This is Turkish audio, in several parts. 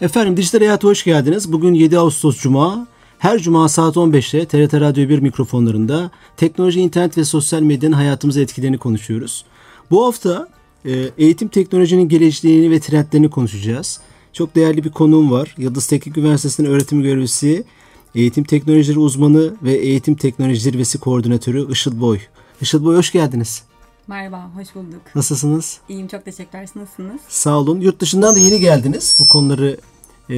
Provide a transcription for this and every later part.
Efendim Dijital Hayat'a hoş geldiniz. Bugün 7 Ağustos Cuma. Her cuma saat 15'te TRT Radyo 1 mikrofonlarında teknoloji, internet ve sosyal medyanın hayatımıza etkilerini konuşuyoruz. Bu hafta e, eğitim teknolojinin geleceğini ve trendlerini konuşacağız. Çok değerli bir konuğum var. Yıldız Teknik Üniversitesi'nin öğretim görevlisi, eğitim teknolojileri uzmanı ve eğitim teknoloji zirvesi koordinatörü Işıl Boy. Işıl Boy hoş geldiniz. Merhaba, hoş bulduk. Nasılsınız? İyiyim, çok teşekkürler. Nasılsınız? Sağ olun. Yurt dışından da yeni geldiniz. Bu konuları e,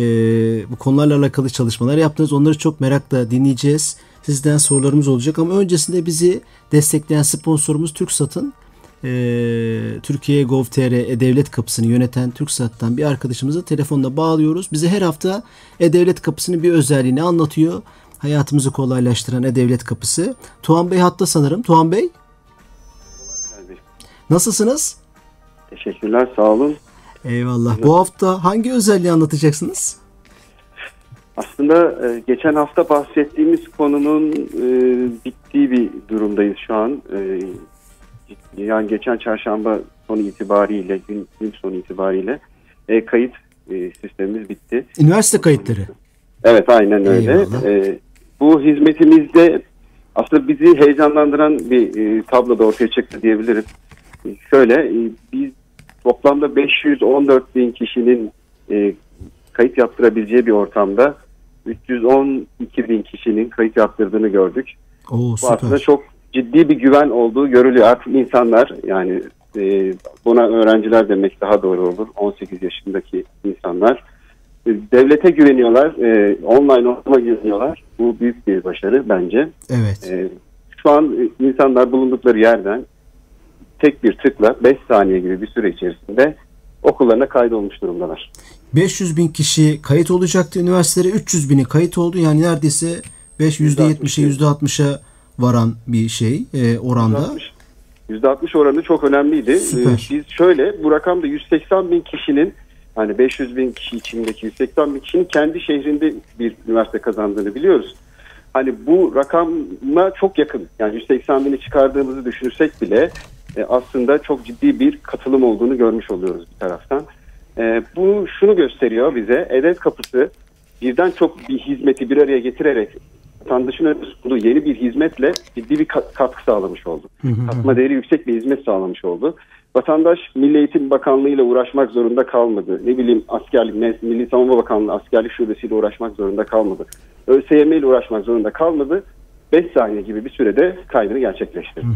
bu konularla alakalı çalışmalar yaptınız. Onları çok merakla dinleyeceğiz. Sizden sorularımız olacak ama öncesinde bizi destekleyen sponsorumuz TürkSat'ın e, Türkiye Gov.tr E-Devlet Kapısı'nı yöneten TürkSat'tan bir arkadaşımızı telefonla bağlıyoruz. Bize her hafta E-Devlet Kapısı'nın bir özelliğini anlatıyor. Hayatımızı kolaylaştıran E-Devlet Kapısı. Tuğan Bey hatta sanırım. Tuğan Bey. Nasılsınız? Teşekkürler, sağ olun. Eyvallah. Bu hafta hangi özelliği anlatacaksınız? Aslında e, geçen hafta bahsettiğimiz konunun e, bittiği bir durumdayız şu an. E, yani geçen çarşamba sonu itibariyle, gün, gün sonu itibariyle kayıt sistemimiz bitti. Üniversite kayıtları. Evet, aynen öyle. E, bu hizmetimizde aslında bizi heyecanlandıran bir tablo da ortaya çıktı diyebilirim. Şöyle, e, biz toplamda 514 bin kişinin e, kayıt yaptırabileceği bir ortamda 312 bin kişinin kayıt yaptırdığını gördük. Oo, Bu süper. aslında çok ciddi bir güven olduğu görülüyor. Artık insanlar yani e, buna öğrenciler demek daha doğru olur. 18 yaşındaki insanlar devlete güveniyorlar, e, online ortama güveniyorlar. Bu büyük bir başarı bence. Evet. E, şu an insanlar bulundukları yerden tek bir tıkla 5 saniye gibi bir süre içerisinde okullarına kaydolmuş durumdalar. 500 bin kişi kayıt olacaktı üniversitelere 300 bini kayıt oldu yani neredeyse 5 %70'e %60'a varan bir şey e, oranda. %60 oranı çok önemliydi. Süper. Ee, Biz şöyle bu rakamda 180 bin kişinin hani 500 bin kişi içindeki 180 bin kişinin kendi şehrinde bir üniversite kazandığını biliyoruz. Hani bu rakama çok yakın. Yani 180 bini çıkardığımızı düşünürsek bile e, aslında çok ciddi bir katılım olduğunu görmüş oluyoruz bir taraftan. E, bu şunu gösteriyor bize. Edet kapısı birden çok bir hizmeti bir araya getirerek vatandaşın sunduğu yeni bir hizmetle ciddi bir kat- katkı sağlamış oldu. Katma değeri yüksek bir hizmet sağlamış oldu. Vatandaş Milli Eğitim Bakanlığı ile uğraşmak zorunda kalmadı. Ne bileyim askerlik, Milli Savunma Bakanlığı askerlik şubesiyle uğraşmak zorunda kalmadı. ÖSYM ile uğraşmak zorunda kalmadı. 5 saniye gibi bir sürede kaydını gerçekleştirdi.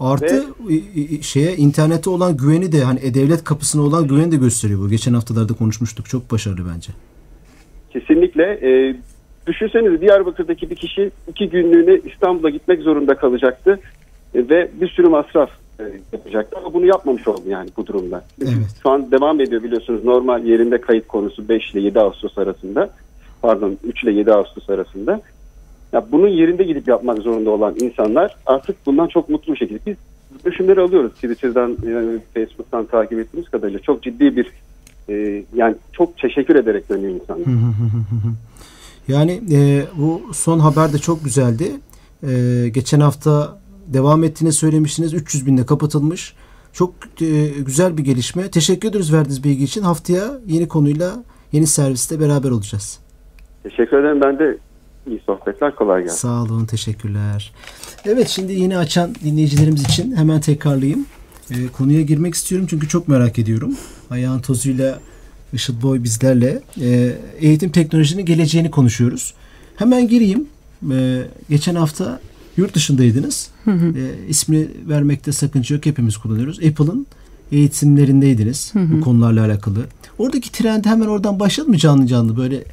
Artı e, e, şeye internete olan güveni de hani e-devlet kapısına olan güveni de gösteriyor bu. Geçen haftalarda konuşmuştuk. Çok başarılı bence. Kesinlikle. E, düşünsenize Diyarbakır'daki bir kişi iki günlüğüne İstanbul'a gitmek zorunda kalacaktı. E, ve bir sürü masraf e, yapacaktı. Ama bunu yapmamış oldu yani bu durumda. Evet. Şu an devam ediyor biliyorsunuz normal yerinde kayıt konusu 5 ile 7 Ağustos arasında. Pardon 3 ile 7 Ağustos arasında. Ya bunun yerinde gidip yapmak zorunda olan insanlar artık bundan çok mutlu bir şekilde. Biz dönüşümleri alıyoruz Twitter'dan, yani Facebook'tan takip ettiğimiz kadarıyla. Çok ciddi bir e, yani çok teşekkür ederek dönüyor insanlar. Yani e, bu son haber de çok güzeldi. E, geçen hafta devam ettiğini söylemiştiniz. 300 binde kapatılmış. Çok e, güzel bir gelişme. Teşekkür ederiz verdiğiniz bilgi için. Haftaya yeni konuyla, yeni serviste beraber olacağız. Teşekkür ederim. Ben de iyi sohbetler. Kolay gelsin. Sağ olun, teşekkürler. Evet, şimdi yeni açan dinleyicilerimiz için hemen tekrarlayayım. E, konuya girmek istiyorum çünkü çok merak ediyorum. Ayağın tozuyla Işıl Boy bizlerle e, eğitim teknolojinin geleceğini konuşuyoruz. Hemen gireyim. E, geçen hafta yurt dışındaydınız. E, ismi vermekte sakınca yok. Hepimiz kullanıyoruz. Apple'ın eğitimlerindeydiniz bu konularla alakalı. Oradaki trend hemen oradan başladı mı canlı canlı böyle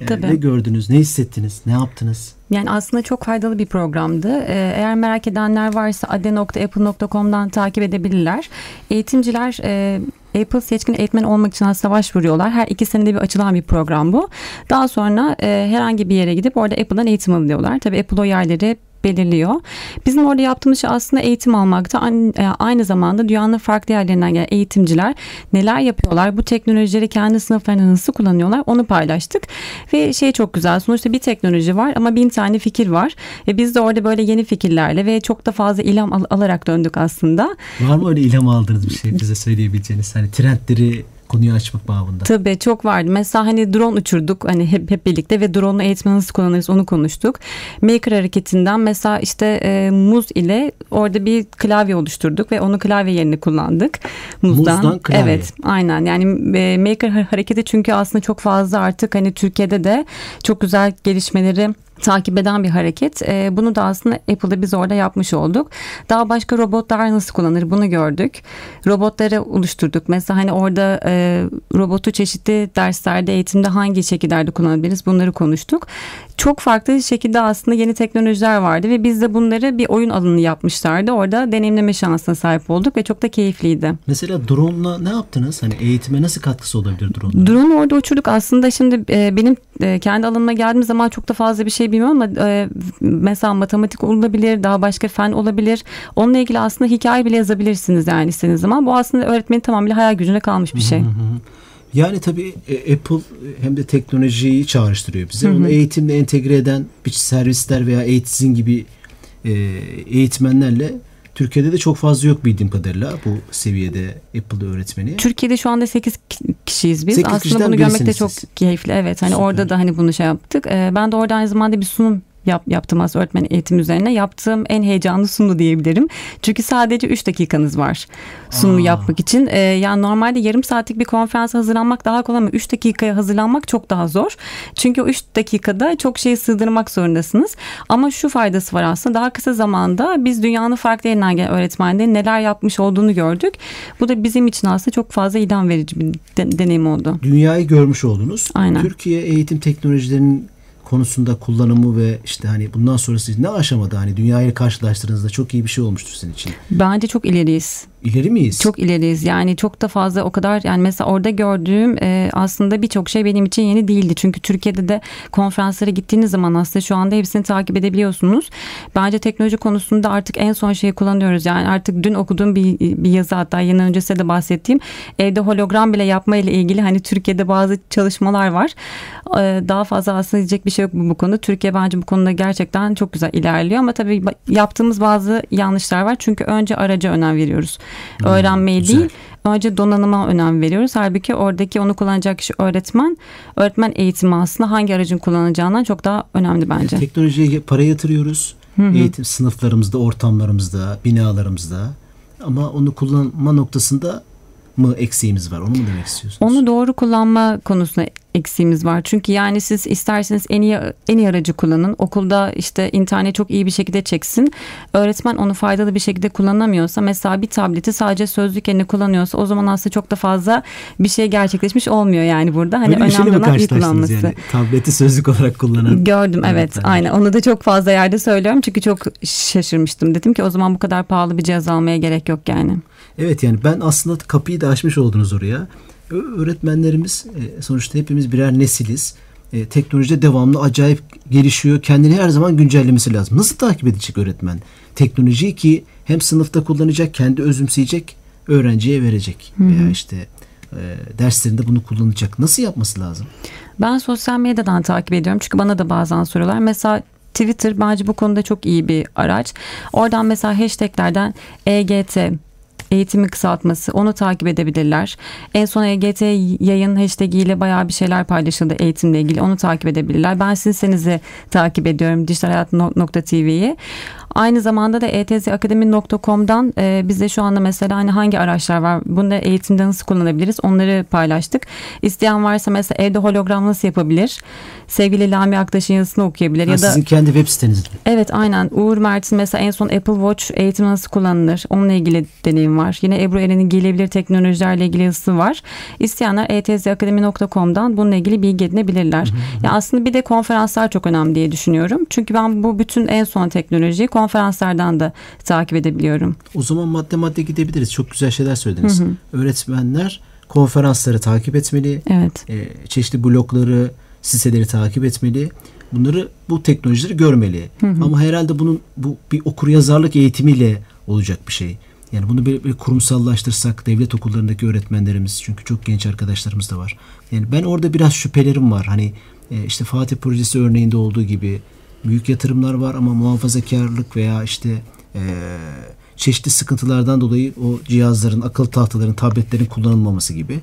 e, Tabii. ne gördünüz, ne hissettiniz, ne yaptınız? Yani aslında çok faydalı bir programdı. Ee, Eğer merak edenler varsa ade.apple.com'dan takip edebilirler. Eğitimciler e, Apple seçkin eğitmen olmak için aslında başvuruyorlar. Her iki senede bir açılan bir program bu. Daha sonra e, herhangi bir yere gidip orada Apple'dan eğitim alıyorlar. Tabii Apple o yerleri belirliyor. Bizim orada yaptığımız şey aslında eğitim almakta. E, aynı zamanda dünyanın farklı yerlerinden gelen eğitimciler neler yapıyorlar, bu teknolojileri kendi sınıflarında nasıl kullanıyorlar onu paylaştık. Ve şey çok güzel sonuçta bir teknoloji var ama bin tane fikir var. Ve biz de orada böyle yeni fikirlerle ve çok da fazla ilham al- alarak döndük aslında. Var mı öyle ilham aldığınız bir şey bize söyleyebileceğiniz? Hani trendleri konuyu açmak babında. Tabii çok vardı. Mesela hani drone uçurduk hani hep, hep birlikte ve drone'u eğitmen nasıl kullanırız onu konuştuk. Maker hareketinden mesela işte e, muz ile orada bir klavye oluşturduk ve onu klavye yerine kullandık. Muzdan, Muzdan klavye. Evet aynen yani e, Maker hareketi çünkü aslında çok fazla artık hani Türkiye'de de çok güzel gelişmeleri takip eden bir hareket. E, bunu da aslında Apple'da biz orada yapmış olduk. Daha başka robotlar nasıl kullanır bunu gördük. Robotları oluşturduk. Mesela hani orada e, robotu çeşitli derslerde eğitimde hangi şekillerde kullanabiliriz bunları konuştuk. Çok farklı şekilde aslında yeni teknolojiler vardı ve biz de bunları bir oyun alanı yapmışlardı. Orada deneyimleme şansına sahip olduk ve çok da keyifliydi. Mesela drone'la ne yaptınız? Hani eğitime nasıl katkısı olabilir drone? Drone orada uçurduk. Aslında şimdi e, benim e, kendi alanıma geldiğim zaman çok da fazla bir şey bilmiyorum ama e, mesela matematik olabilir, daha başka fen olabilir. Onunla ilgili aslında hikaye bile yazabilirsiniz yani istediğiniz zaman. Bu aslında öğretmenin tamamıyla hayal gücüne kalmış bir şey. Yani tabii e, Apple hem de teknolojiyi çağrıştırıyor bize. Hı hı. Onu eğitimle entegre eden bir servisler veya eğitim gibi e, eğitmenlerle Türkiye'de de çok fazla yok bildiğim kadarıyla bu seviyede Apple öğretmeni. Türkiye'de şu anda 8 kişiyiz biz. 8 Aslında bunu görmek de çok keyifli. Evet hani Süper. orada da hani bunu şey yaptık. Ben de orada aynı zamanda bir sunum yap, yaptım aslında öğretmen eğitim üzerine. Yaptığım en heyecanlı sunumu diyebilirim. Çünkü sadece 3 dakikanız var sunumu Aa. yapmak için. Ee, yani normalde yarım saatlik bir konferans hazırlanmak daha kolay ama 3 dakikaya hazırlanmak çok daha zor. Çünkü o 3 dakikada çok şeyi sığdırmak zorundasınız. Ama şu faydası var aslında daha kısa zamanda biz dünyanın farklı yerinden gelen öğretmenlerin neler yapmış olduğunu gördük. Bu da bizim için aslında çok fazla ilham verici bir de, deneyim oldu. Dünyayı görmüş oldunuz. Aynen. Türkiye eğitim teknolojilerinin konusunda kullanımı ve işte hani bundan sonrası ne aşamada hani dünyayı karşılaştırdığınızda çok iyi bir şey olmuştur senin için. Bence çok ileriyiz. İleri miyiz? Çok ileriyiz. Yani çok da fazla o kadar yani mesela orada gördüğüm e, aslında birçok şey benim için yeni değildi. Çünkü Türkiye'de de konferanslara gittiğiniz zaman aslında şu anda hepsini takip edebiliyorsunuz. Bence teknoloji konusunda artık en son şeyi kullanıyoruz. Yani artık dün okuduğum bir, bir yazı hatta yeni önce size de bahsettiğim evde hologram bile yapma ile ilgili hani Türkiye'de bazı çalışmalar var. E, daha fazla aslında diyecek bir şey yok bu, bu konu. Türkiye bence bu konuda gerçekten çok güzel ilerliyor ama tabii yaptığımız bazı yanlışlar var. Çünkü önce araca önem veriyoruz. Hmm, Öğrenmeye güzel. değil önce donanıma önem veriyoruz. Halbuki oradaki onu kullanacak kişi öğretmen. Öğretmen eğitimi aslında hangi aracın kullanacağından çok daha önemli bence. Teknolojiye para yatırıyoruz. Hı-hı. Eğitim sınıflarımızda, ortamlarımızda, binalarımızda. Ama onu kullanma noktasında mı eksiğimiz var? Onu mu demek istiyorsunuz? Onu doğru kullanma konusunda eksiğimiz var. Çünkü yani siz isterseniz en iyi en iyi aracı kullanın. Okulda işte internet çok iyi bir şekilde çeksin. Öğretmen onu faydalı bir şekilde kullanamıyorsa mesela bir tableti sadece sözlük yerine kullanıyorsa o zaman aslında çok da fazla bir şey gerçekleşmiş olmuyor yani burada. Hani Böyle önemli olan iyi kullanması. Yani? Tableti sözlük olarak kullanan. Gördüm evet aynen. Onu da çok fazla yerde söylüyorum. Çünkü çok şaşırmıştım. Dedim ki o zaman bu kadar pahalı bir cihaz almaya gerek yok yani. Evet yani ben aslında kapıyı da açmış oldunuz oraya. Öğretmenlerimiz e, sonuçta hepimiz birer nesiliz. E, teknolojide devamlı acayip gelişiyor. Kendini her zaman güncellemesi lazım. Nasıl takip edecek öğretmen? Teknolojiyi ki hem sınıfta kullanacak, kendi özümseyecek, öğrenciye verecek. Hı hı. Veya işte e, derslerinde bunu kullanacak. Nasıl yapması lazım? Ben sosyal medyadan takip ediyorum. Çünkü bana da bazen soruyorlar. Mesela Twitter bence bu konuda çok iyi bir araç. Oradan mesela hashtaglerden EGT eğitimi kısaltması onu takip edebilirler. En son EGT yayın hashtag ile bayağı bir şeyler paylaşıldı eğitimle ilgili onu takip edebilirler. Ben sizin senizi takip ediyorum dijitalhayat.tv'yi. Aynı zamanda da etzakademi.com'dan e, bize şu anda mesela hani hangi araçlar var bunu eğitimde nasıl kullanabiliriz onları paylaştık. İsteyen varsa mesela evde hologram nasıl yapabilir? Sevgili Lami Aktaş'ın yazısını okuyabilir. Ha, ya da, sizin kendi web siteniz. Evet aynen Uğur Mert'in mesela en son Apple Watch eğitimi nasıl kullanılır onunla ilgili deneyim var var. Yine Ebru Eren'in gelebilir teknolojilerle ilgili yazısı var. İsteyenler etzakademi.com'dan bununla ilgili bilgi edinebilirler. Hı hı. Yani aslında bir de konferanslar çok önemli diye düşünüyorum. Çünkü ben bu bütün en son teknolojiyi konferanslardan da takip edebiliyorum. O zaman madde madde gidebiliriz. Çok güzel şeyler söylediniz. Hı hı. Öğretmenler konferansları takip etmeli. Evet. E, çeşitli blokları, siteleri takip etmeli. Bunları bu teknolojileri görmeli. Hı hı. Ama herhalde bunun bu bir okur yazarlık eğitimiyle olacak bir şey. Yani bunu bir, bir kurumsallaştırsak devlet okullarındaki öğretmenlerimiz çünkü çok genç arkadaşlarımız da var. Yani ben orada biraz şüphelerim var. Hani e, işte Fatih projesi örneğinde olduğu gibi büyük yatırımlar var ama muhafazakarlık veya işte e, çeşitli sıkıntılardan dolayı o cihazların, akıl tahtaların, tabletlerin kullanılmaması gibi.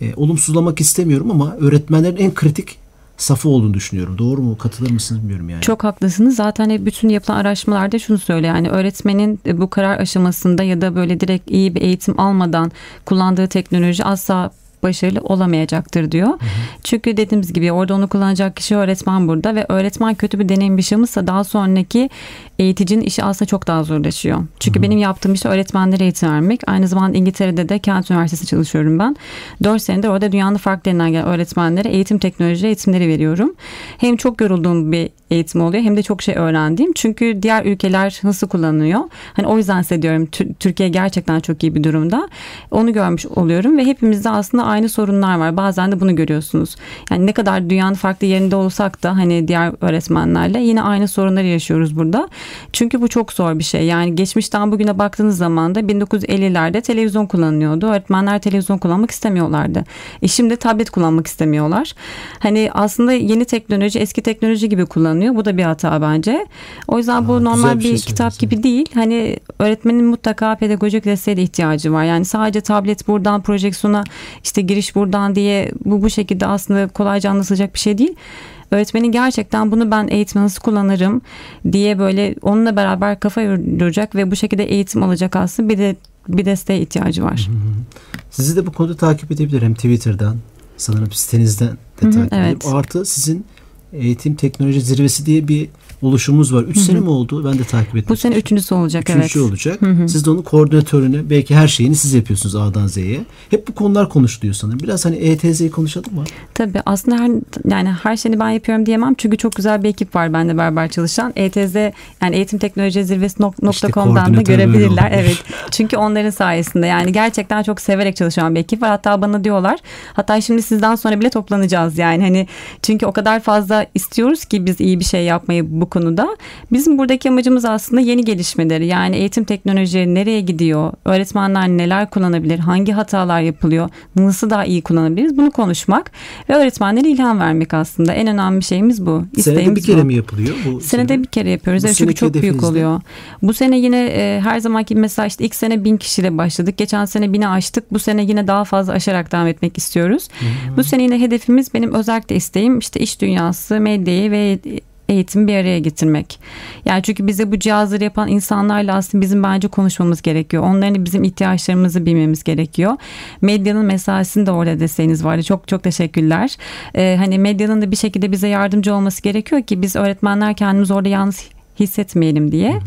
E, olumsuzlamak istemiyorum ama öğretmenlerin en kritik safı olduğunu düşünüyorum. Doğru mu? Katılır mısınız bilmiyorum yani. Çok haklısınız. Zaten bütün yapılan araştırmalarda şunu söylüyor. Yani öğretmenin bu karar aşamasında ya da böyle direkt iyi bir eğitim almadan kullandığı teknoloji asla başarılı olamayacaktır diyor. Hı hı. Çünkü dediğimiz gibi orada onu kullanacak kişi öğretmen burada ve öğretmen kötü bir deneyim yaşamışsa daha sonraki eğiticinin işi aslında çok daha zorlaşıyor. Çünkü hı hı. benim yaptığım işte öğretmenlere eğitim vermek. Aynı zamanda İngiltere'de de Kent Üniversitesi çalışıyorum ben. 4 senedir orada dünyanın farklı yerinden gelen öğretmenlere eğitim teknoloji eğitimleri veriyorum. Hem çok yorulduğum bir eğitim oluyor hem de çok şey öğrendiğim. Çünkü diğer ülkeler nasıl kullanıyor? Hani o yüzden size diyorum Türkiye gerçekten çok iyi bir durumda. Onu görmüş oluyorum ve hepimizde aslında aynı sorunlar var. Bazen de bunu görüyorsunuz. Yani ne kadar dünyanın farklı yerinde olsak da hani diğer öğretmenlerle yine aynı sorunları yaşıyoruz burada. Çünkü bu çok zor bir şey. Yani geçmişten bugüne baktığınız zaman da 1950'lerde televizyon kullanılıyordu. Öğretmenler televizyon kullanmak istemiyorlardı. E şimdi tablet kullanmak istemiyorlar. Hani aslında yeni teknoloji eski teknoloji gibi kullanıyor. Bu da bir hata bence. O yüzden Aa, bu normal bir, bir şey kitap gibi değil. Hani öğretmenin mutlaka pedagojik desteğe de ihtiyacı var. Yani sadece tablet buradan projeksiyona işte giriş buradan diye bu bu şekilde aslında kolayca anlatılacak bir şey değil öğretmenin gerçekten bunu ben eğitim nasıl kullanırım diye böyle onunla beraber kafa yoracak ve bu şekilde eğitim alacak aslında bir de bir desteğe ihtiyacı var. Sizi de bu konuda takip edebilir hem Twitter'dan sanırım sitenizden de takip evet. Artı sizin eğitim teknoloji zirvesi diye bir oluşumumuz var. Üç Hı-hı. sene mi oldu? Ben de takip ettim. Bu sene üçüncüsü olacak Üçüncü evet. olacak. Hı-hı. Siz de onun koordinatörünü belki her şeyini siz yapıyorsunuz A'dan Z'ye. Hep bu konular konuşuluyor sanırım. Biraz hani ETZ'yi konuşalım mı? Tabii aslında her, yani her şeyini ben yapıyorum diyemem. Çünkü çok güzel bir ekip var bende beraber çalışan. ETZ yani eğitim teknoloji zirvesi nokta.com'dan da görebilirler. Evet. Çünkü onların sayesinde yani gerçekten çok severek çalışan bir ekip var. Hatta bana diyorlar. Hatta şimdi sizden sonra bile toplanacağız yani. Hani çünkü o kadar fazla istiyoruz ki biz iyi bir şey yapmayı bu konuda. Bizim buradaki amacımız aslında yeni gelişmeleri yani eğitim teknolojileri nereye gidiyor, öğretmenler neler kullanabilir, hangi hatalar yapılıyor, nasıl daha iyi kullanabiliriz bunu konuşmak ve öğretmenlere ilham vermek aslında en önemli şeyimiz bu. İsteğimiz Senede bir kere bu. mi yapılıyor? Bu Senede sene? bir kere yapıyoruz. evet, çünkü çok büyük oluyor. Bu sene yine e, her zamanki mesela işte ilk sene bin kişiyle başladık. Geçen sene bini aştık. Bu sene yine daha fazla aşarak devam etmek istiyoruz. Hmm. Bu sene yine hedefimiz benim özellikle isteğim işte iş dünyası, medyayı ve eğitimi bir araya getirmek. Yani çünkü bize bu cihazları yapan insanlarla aslında bizim bence konuşmamız gerekiyor. Onların bizim ihtiyaçlarımızı bilmemiz gerekiyor. Medyanın mesaisini de orada desteğiniz vardı. Çok çok teşekkürler. Ee, hani medyanın da bir şekilde bize yardımcı olması gerekiyor ki biz öğretmenler kendimiz orada yalnız hissetmeyelim diye.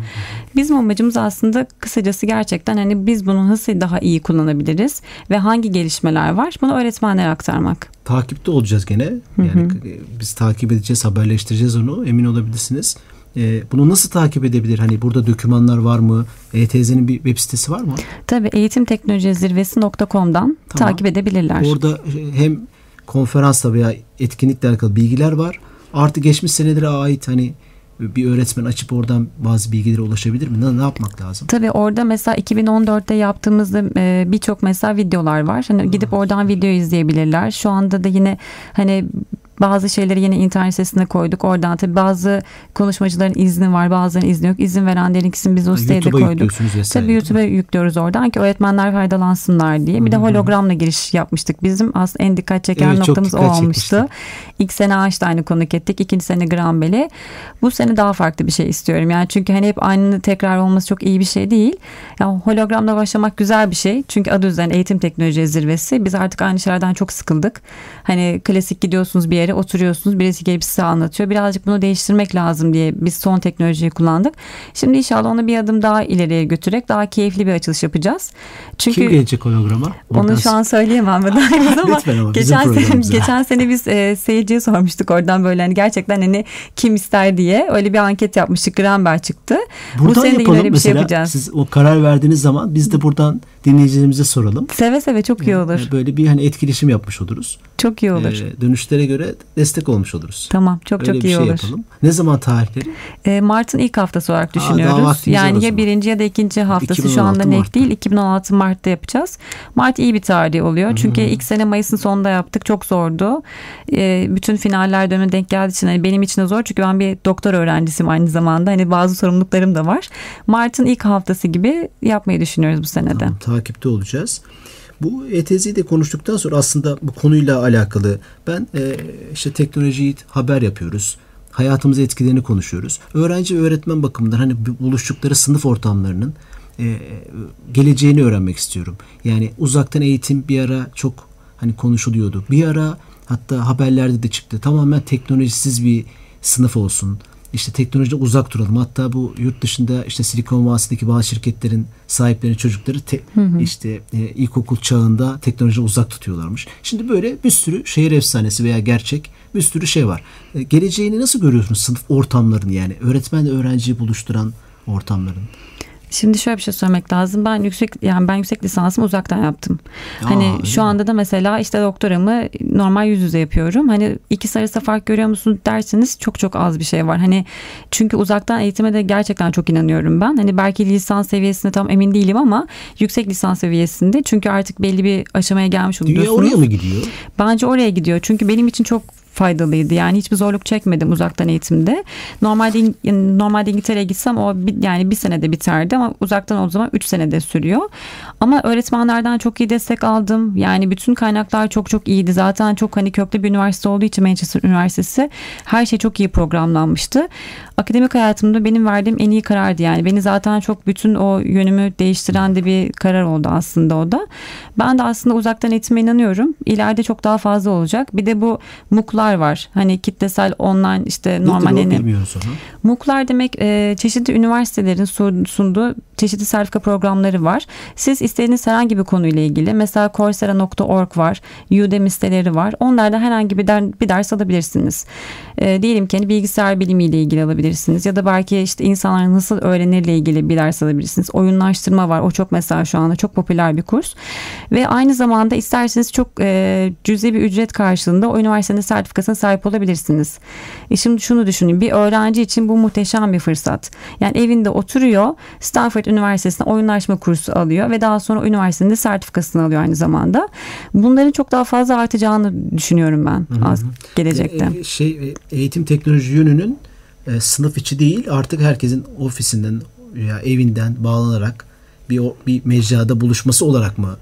Bizim amacımız aslında kısacası gerçekten hani biz bunu nasıl daha iyi kullanabiliriz ve hangi gelişmeler var bunu öğretmenlere aktarmak. Takipte olacağız gene. Yani hı hı. E, biz takip edeceğiz, haberleştireceğiz onu. Emin olabilirsiniz. E, bunu nasıl takip edebilir? Hani burada dokümanlar var mı? ETZ'nin bir web sitesi var mı? Tabii eğitimteknolojizirvesi.com'dan tamam. takip edebilirler. Orada hem konferansla veya etkinlikle alakalı bilgiler var. Artı geçmiş senelere ait hani bir öğretmen açıp oradan bazı bilgilere ulaşabilir mi? Ne, ne yapmak lazım? Tabii orada mesela 2014'te yaptığımızda e, birçok mesela videolar var. Hani gidip oradan video izleyebilirler. Şu anda da yine hani bazı şeyleri yine internet sitesine koyduk. Oradan tabii bazı konuşmacıların izni var, bazılarının izni yok. İzin verenlerin ikisini biz o siteye de koyduk. Tabii YouTube'a yüklüyoruz oradan ki öğretmenler faydalansınlar diye. Bir de hologramla giriş yapmıştık. Bizim aslında en dikkat çeken evet, noktamız o olmuştu. İlk sene Einstein'ı konuk ettik. ikinci sene Grambel'i. Bu sene daha farklı bir şey istiyorum. Yani çünkü hani hep aynı tekrar olması çok iyi bir şey değil. Yani hologramla başlamak güzel bir şey. Çünkü adı üzerine eğitim teknoloji zirvesi. Biz artık aynı şeylerden çok sıkıldık. Hani klasik gidiyorsunuz bir yere oturuyorsunuz. Birisi gelip size anlatıyor. Birazcık bunu değiştirmek lazım diye biz son teknolojiyi kullandık. Şimdi inşallah onu bir adım daha ileriye götürerek daha keyifli bir açılış yapacağız. Çünkü Kim gelecek holograma? Onu şu an söyleyemem ama ama geçen sene, geçen sene biz e, seyirciye sormuştuk oradan böyle hani gerçekten hani kim ister diye öyle bir anket yapmıştık. Gramber çıktı. Buradan Bu sene de yine öyle bir şey yapacağız. Siz o karar verdiğiniz zaman biz de buradan dinleyicilerimize soralım. Seve seve çok iyi olur. Böyle bir hani etkileşim yapmış oluruz. Çok iyi olur. Ee, dönüşlere göre destek olmuş oluruz. Tamam çok Öyle çok iyi şey olur. Yapalım. Ne zaman tarihleri? Ee, Mart'ın ilk haftası olarak düşünüyoruz. Aa, yani ya birinci ya da ikinci haftası şu anda net değil. 2016 Mart'ta yapacağız. Mart iyi bir tarih oluyor. Çünkü hmm. ilk sene Mayıs'ın sonunda yaptık. Çok zordu. Ee, bütün finaller döneme denk geldiği için hani benim için de zor. Çünkü ben bir doktor öğrencisiyim aynı zamanda. Hani bazı sorumluluklarım da var. Mart'ın ilk haftası gibi yapmayı düşünüyoruz bu senede. Tamam, takipte olacağız. Bu ETZ'yi de konuştuktan sonra aslında bu konuyla alakalı ben e, işte teknolojiyi haber yapıyoruz. Hayatımıza etkilerini konuşuyoruz. Öğrenci öğretmen bakımından hani buluştukları sınıf ortamlarının e, geleceğini öğrenmek istiyorum. Yani uzaktan eğitim bir ara çok hani konuşuluyordu. Bir ara hatta haberlerde de çıktı. Tamamen teknolojisiz bir sınıf olsun işte teknolojiden uzak duralım. Hatta bu yurt dışında işte Silikon Vadisi'ndeki bazı şirketlerin sahiplerinin çocukları te, hı hı. işte e, ilkokul çağında teknolojiden uzak tutuyorlarmış. Şimdi böyle bir sürü şehir efsanesi veya gerçek bir sürü şey var. E, geleceğini nasıl görüyorsunuz sınıf ortamlarını yani öğretmenle öğrenciyi buluşturan ortamların? Şimdi şöyle bir şey söylemek lazım. Ben yüksek yani ben yüksek lisansımı uzaktan yaptım. Aa, hani şu mi? anda da mesela işte doktoramı normal yüz yüze yapıyorum. Hani iki arasında fark görüyor musunuz derseniz çok çok az bir şey var. Hani çünkü uzaktan eğitime de gerçekten çok inanıyorum ben. Hani belki lisans seviyesinde tam emin değilim ama yüksek lisans seviyesinde. Çünkü artık belli bir aşamaya gelmiş oluyorsunuz. Dünya oraya mı gidiyor? Bence oraya gidiyor. Çünkü benim için çok faydalıydı. Yani hiçbir zorluk çekmedim uzaktan eğitimde. Normalde normalde İngiltere'ye gitsem o bir, yani bir senede biterdi ama uzaktan o zaman üç senede sürüyor. Ama öğretmenlerden çok iyi destek aldım. Yani bütün kaynaklar çok çok iyiydi. Zaten çok hani köklü bir üniversite olduğu için Manchester Üniversitesi her şey çok iyi programlanmıştı. Akademik hayatımda benim verdiğim en iyi karardı yani. Beni zaten çok bütün o yönümü değiştiren de bir karar oldu aslında o da. Ben de aslında uzaktan eğitime inanıyorum. İleride çok daha fazla olacak. Bir de bu MOOC'lar var. Hani kitlesel online işte normal hani. MOOC'lar demek e, çeşitli üniversitelerin sunduğu çeşitli sertifika programları var. Siz istediğiniz herhangi bir konuyla ilgili mesela coursera.org var. Udemy siteleri var. Onlarda herhangi bir, der, bir ders alabilirsiniz. E, diyelim ki hani bilgisayar bilimiyle ilgili alabilirsiniz ya da belki işte insanlar nasıl öğrenirle ilgili bir ders alabilirsiniz. Oyunlaştırma var. O çok mesela şu anda çok popüler bir kurs. Ve aynı zamanda isterseniz çok e, cüzi bir ücret karşılığında o üniversitenin sertifikasına sahip olabilirsiniz. E şimdi şunu düşünün. Bir öğrenci için bu muhteşem bir fırsat. Yani evinde oturuyor. Stanford Üniversitesi'nde oyunlaşma kursu alıyor ve daha sonra üniversitenin de sertifikasını alıyor aynı zamanda. Bunların çok daha fazla artacağını düşünüyorum ben hı hı. az gelecekte. E, şey e, eğitim teknoloji yönünün e, sınıf içi değil artık herkesin ofisinden veya evinden bağlanarak bir bir mecrada buluşması olarak mı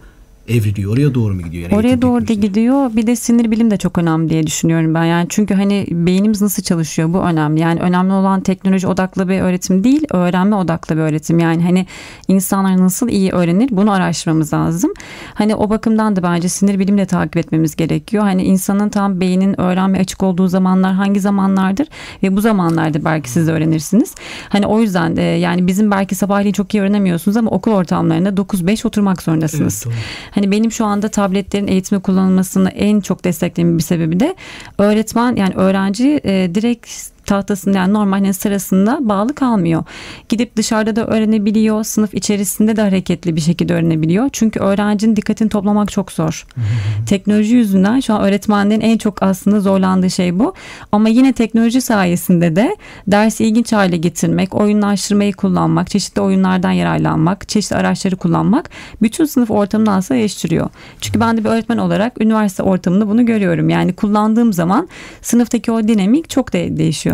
evriliyor. Oraya doğru mu gidiyor? Yani Oraya doğru da gidiyor. Bir de sinir bilim de çok önemli diye düşünüyorum ben. Yani çünkü hani beynimiz nasıl çalışıyor bu önemli. Yani önemli olan teknoloji odaklı bir öğretim değil, öğrenme odaklı bir öğretim. Yani hani insanlar nasıl iyi öğrenir bunu araştırmamız lazım. Hani o bakımdan da bence sinir bilimle takip etmemiz gerekiyor. Hani insanın tam beynin öğrenme açık olduğu zamanlar hangi zamanlardır ve bu zamanlarda belki siz öğrenirsiniz. Hani o yüzden de yani bizim belki sabahleyin çok iyi öğrenemiyorsunuz ama okul ortamlarında 9-5 oturmak zorundasınız. Evet, Hani benim şu anda tabletlerin eğitime kullanılmasını en çok desteklediğim bir sebebi de öğretmen yani öğrenci e, direkt tahtasında yani normal sırasında bağlı kalmıyor. Gidip dışarıda da öğrenebiliyor. Sınıf içerisinde de hareketli bir şekilde öğrenebiliyor. Çünkü öğrencinin dikkatini toplamak çok zor. teknoloji yüzünden şu an öğretmenlerin en çok aslında zorlandığı şey bu. Ama yine teknoloji sayesinde de dersi ilginç hale getirmek, oyunlaştırmayı kullanmak, çeşitli oyunlardan yararlanmak, çeşitli araçları kullanmak bütün sınıf ortamını aslında değiştiriyor. Çünkü ben de bir öğretmen olarak üniversite ortamında bunu görüyorum. Yani kullandığım zaman sınıftaki o dinamik çok de değişiyor.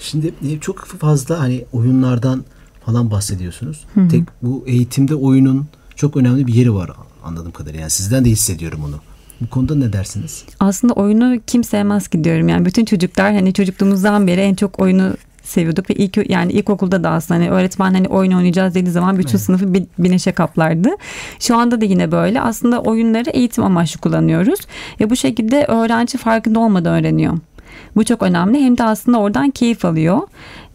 Şimdi e, çok fazla hani oyunlardan falan bahsediyorsunuz. Hı hı. Tek bu eğitimde oyunun çok önemli bir yeri var anladığım kadarıyla. Yani sizden de hissediyorum onu. Bu konuda ne dersiniz? Aslında oyunu kim sevmez ki diyorum. Yani bütün çocuklar hani çocukluğumuzdan beri en çok oyunu seviyorduk ve ilk yani ilkokulda da aslında hani öğretmen hani oyun oynayacağız dediği zaman bütün evet. sınıfı bir, bir neşe kaplardı. Şu anda da yine böyle. Aslında oyunları eğitim amaçlı kullanıyoruz ve bu şekilde öğrenci farkında olmadan öğreniyor. Bu çok önemli. Hem de aslında oradan keyif alıyor.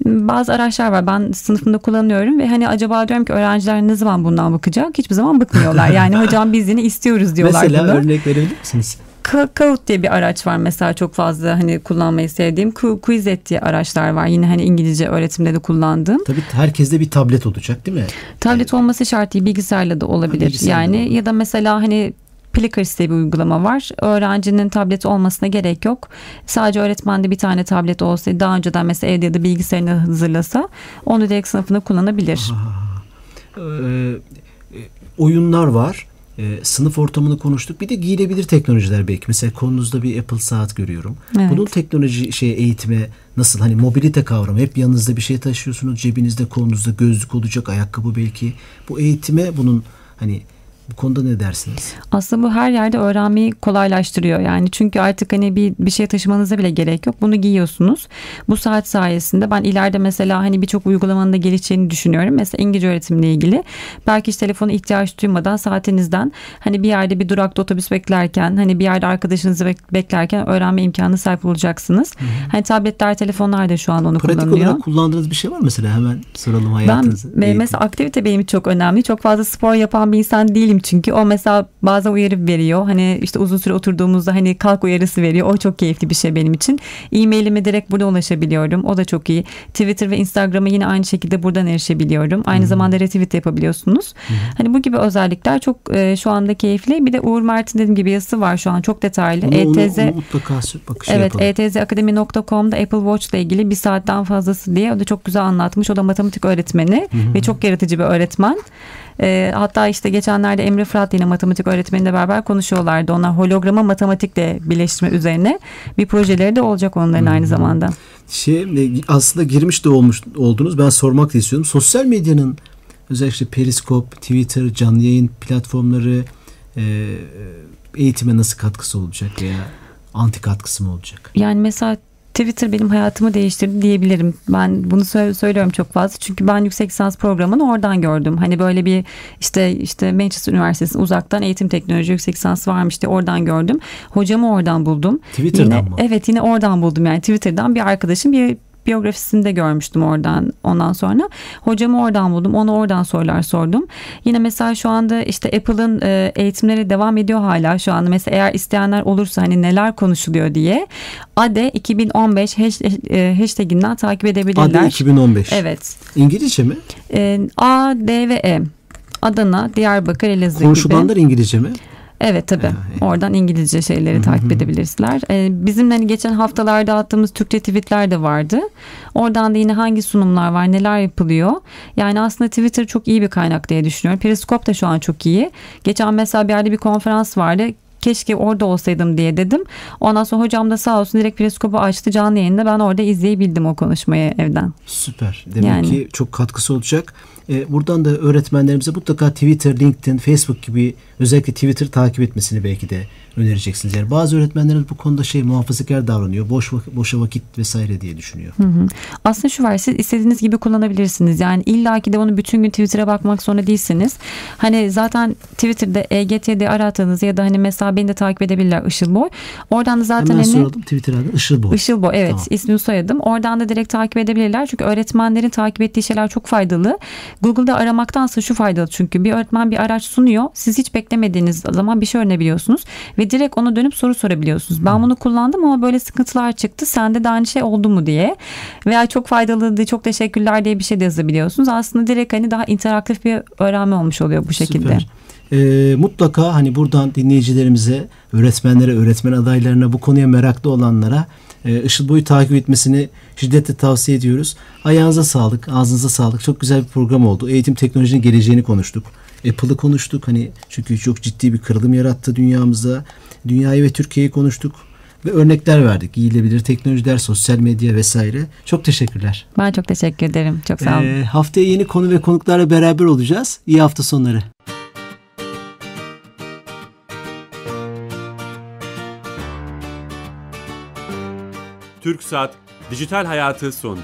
Bazı araçlar var. Ben sınıfında kullanıyorum ve hani acaba diyorum ki öğrenciler ne zaman bundan bakacak? Hiçbir zaman bıkmıyorlar. Yani hocam biz yine istiyoruz diyorlar. Mesela buna. örnek verebilir misiniz? Kahoot diye bir araç var mesela çok fazla hani kullanmayı sevdiğim. Quizlet diye araçlar var. Yine hani İngilizce öğretimde de kullandığım. Tabii herkeste bir tablet olacak değil mi? Tablet olması şart değil. Bilgisayarla da olabilir. Bilgisayarla yani olur. ya da mesela hani Plickers diye bir uygulama var. Öğrencinin tableti olmasına gerek yok. Sadece öğretmende bir tane tablet olsaydı daha önceden mesela evde ya da bilgisayarını hazırlasa onu direkt sınıfında kullanabilir. Ee, oyunlar var. Ee, sınıf ortamını konuştuk. Bir de giyilebilir teknolojiler belki. Mesela konunuzda bir Apple saat görüyorum. Evet. Bunun teknoloji şey eğitime nasıl hani mobilite kavramı hep yanınızda bir şey taşıyorsunuz. Cebinizde kolunuzda gözlük olacak, ayakkabı belki. Bu eğitime bunun hani bu konuda ne dersiniz? Aslında bu her yerde öğrenmeyi kolaylaştırıyor. Yani çünkü artık hani bir bir şey taşımanıza bile gerek yok. Bunu giyiyorsunuz. Bu saat sayesinde ben ileride mesela hani birçok uygulamanın da gelişeceğini düşünüyorum. Mesela İngilizce öğretimle ilgili. Belki hiç telefona ihtiyaç duymadan saatinizden hani bir yerde bir durakta otobüs beklerken hani bir yerde arkadaşınızı beklerken öğrenme imkanı sahip olacaksınız. Hı hı. Hani tabletler, telefonlar da şu an onu Pratik kullanıyor. Pratik olarak kullandığınız bir şey var mesela hemen soralım hayatınızı. Ben mesela aktivite benim çok önemli. Çok fazla spor yapan bir insan değilim çünkü o mesela bazen uyarı veriyor. Hani işte uzun süre oturduğumuzda hani kalk uyarısı veriyor. O çok keyifli bir şey benim için. E-mailime direkt burada ulaşabiliyorum. O da çok iyi. Twitter ve Instagram'a yine aynı şekilde buradan erişebiliyorum. Aynı hmm. zamanda retweet yapabiliyorsunuz. Hmm. Hani bu gibi özellikler çok e, şu anda keyifli. Bir de Uğur Mert'in dediğim gibi yazısı var şu an çok detaylı. Onu, ETZ onu, onu mutlaka bak, şey Evet etzakademi.com'da Apple Watch ile ilgili bir saatten fazlası diye o da çok güzel anlatmış. O da matematik öğretmeni hmm. ve çok yaratıcı bir öğretmen. E, hatta işte geçenlerde Emre Fırat yine matematik öğretmeniyle beraber konuşuyorlardı. Onlar holograma matematikle birleştirme üzerine bir projeleri de olacak onların hmm. aynı zamanda. Şey e, aslında girmiş de olmuş oldunuz. Ben sormak da istiyorum. Sosyal medyanın özellikle Periskop, Twitter, canlı yayın platformları e, eğitime nasıl katkısı olacak veya anti katkısı mı olacak? Yani mesela Twitter benim hayatımı değiştirdi diyebilirim. Ben bunu söylüyorum çok fazla. Çünkü ben yüksek lisans programını oradan gördüm. Hani böyle bir işte işte Manchester Üniversitesi'nin uzaktan eğitim teknoloji yüksek lisansı varmış diye oradan gördüm. Hocamı oradan buldum. Twitter'dan yine, mı? Evet yine oradan buldum yani Twitter'dan bir arkadaşım bir biyografisini de görmüştüm oradan ondan sonra. Hocamı oradan buldum. Ona oradan sorular sordum. Yine mesela şu anda işte Apple'ın e, eğitimleri devam ediyor hala şu anda. Mesela eğer isteyenler olursa hani neler konuşuluyor diye ADE 2015 e, hashtaginden takip edebilirler. ADE 2015. Evet. İngilizce mi? E, A, D ve E. Adana, Diyarbakır, Elazığ gibi. Konuşulanlar İngilizce mi? Evet tabii. Yani. Oradan İngilizce şeyleri Hı-hı. takip edebilirsiniz. Ee, bizim hani geçen haftalarda attığımız Türkçe tweetler de vardı. Oradan da yine hangi sunumlar var, neler yapılıyor. Yani aslında Twitter çok iyi bir kaynak diye düşünüyorum. Periskop da şu an çok iyi. Geçen mesela bir yerde bir konferans vardı keşke orada olsaydım diye dedim. Ondan sonra hocam da sağ olsun direkt periskopu açtı canlı yayında. Ben orada izleyebildim o konuşmayı evden. Süper. Demek yani. ki çok katkısı olacak. E, buradan da öğretmenlerimize mutlaka Twitter, LinkedIn, Facebook gibi özellikle Twitter takip etmesini belki de önereceksiniz? Yani bazı öğretmenlerimiz bu konuda şey muhafazakar davranıyor. Boş vakit, boşa vakit vesaire diye düşünüyor. Hı hı. Aslında şu var siz istediğiniz gibi kullanabilirsiniz. Yani illaki de onu bütün gün Twitter'a bakmak zorunda değilsiniz. Hani zaten Twitter'da EGT'de aratığınız ya da hani mesela beni de takip edebilirler Işıl Boy. Oradan da zaten Hemen hani, soralım Twitter adı Işıl Boy. Işıl Boy evet tamam. ismini soyadım. Oradan da direkt takip edebilirler. Çünkü öğretmenlerin takip ettiği şeyler çok faydalı. Google'da aramaktansa şu faydalı çünkü bir öğretmen bir araç sunuyor. Siz hiç beklemediğiniz zaman bir şey öğrenebiliyorsunuz ve direkt ona dönüp soru sorabiliyorsunuz. Ben bunu kullandım ama böyle sıkıntılar çıktı. Sende de aynı şey oldu mu diye. Veya çok faydalıydı, çok teşekkürler diye bir şey de yazabiliyorsunuz. Aslında direkt hani daha interaktif bir öğrenme olmuş oluyor bu şekilde. Süper. E, mutlaka hani buradan dinleyicilerimize, öğretmenlere, öğretmen adaylarına, bu konuya meraklı olanlara e, Işıl Boyu takip etmesini şiddetle tavsiye ediyoruz. Ayağınıza sağlık, ağzınıza sağlık. Çok güzel bir program oldu. Eğitim teknolojinin geleceğini konuştuk. Apple'ı konuştuk. Hani çünkü çok ciddi bir kırılım yarattı dünyamızda. Dünyayı ve Türkiye'yi konuştuk ve örnekler verdik. Giyilebilir teknolojiler, sosyal medya vesaire. Çok teşekkürler. Ben çok teşekkür ederim. Çok sağ olun. Ee, haftaya yeni konu ve konuklarla beraber olacağız. İyi hafta sonları. Türk Saat Dijital Hayatı sondu.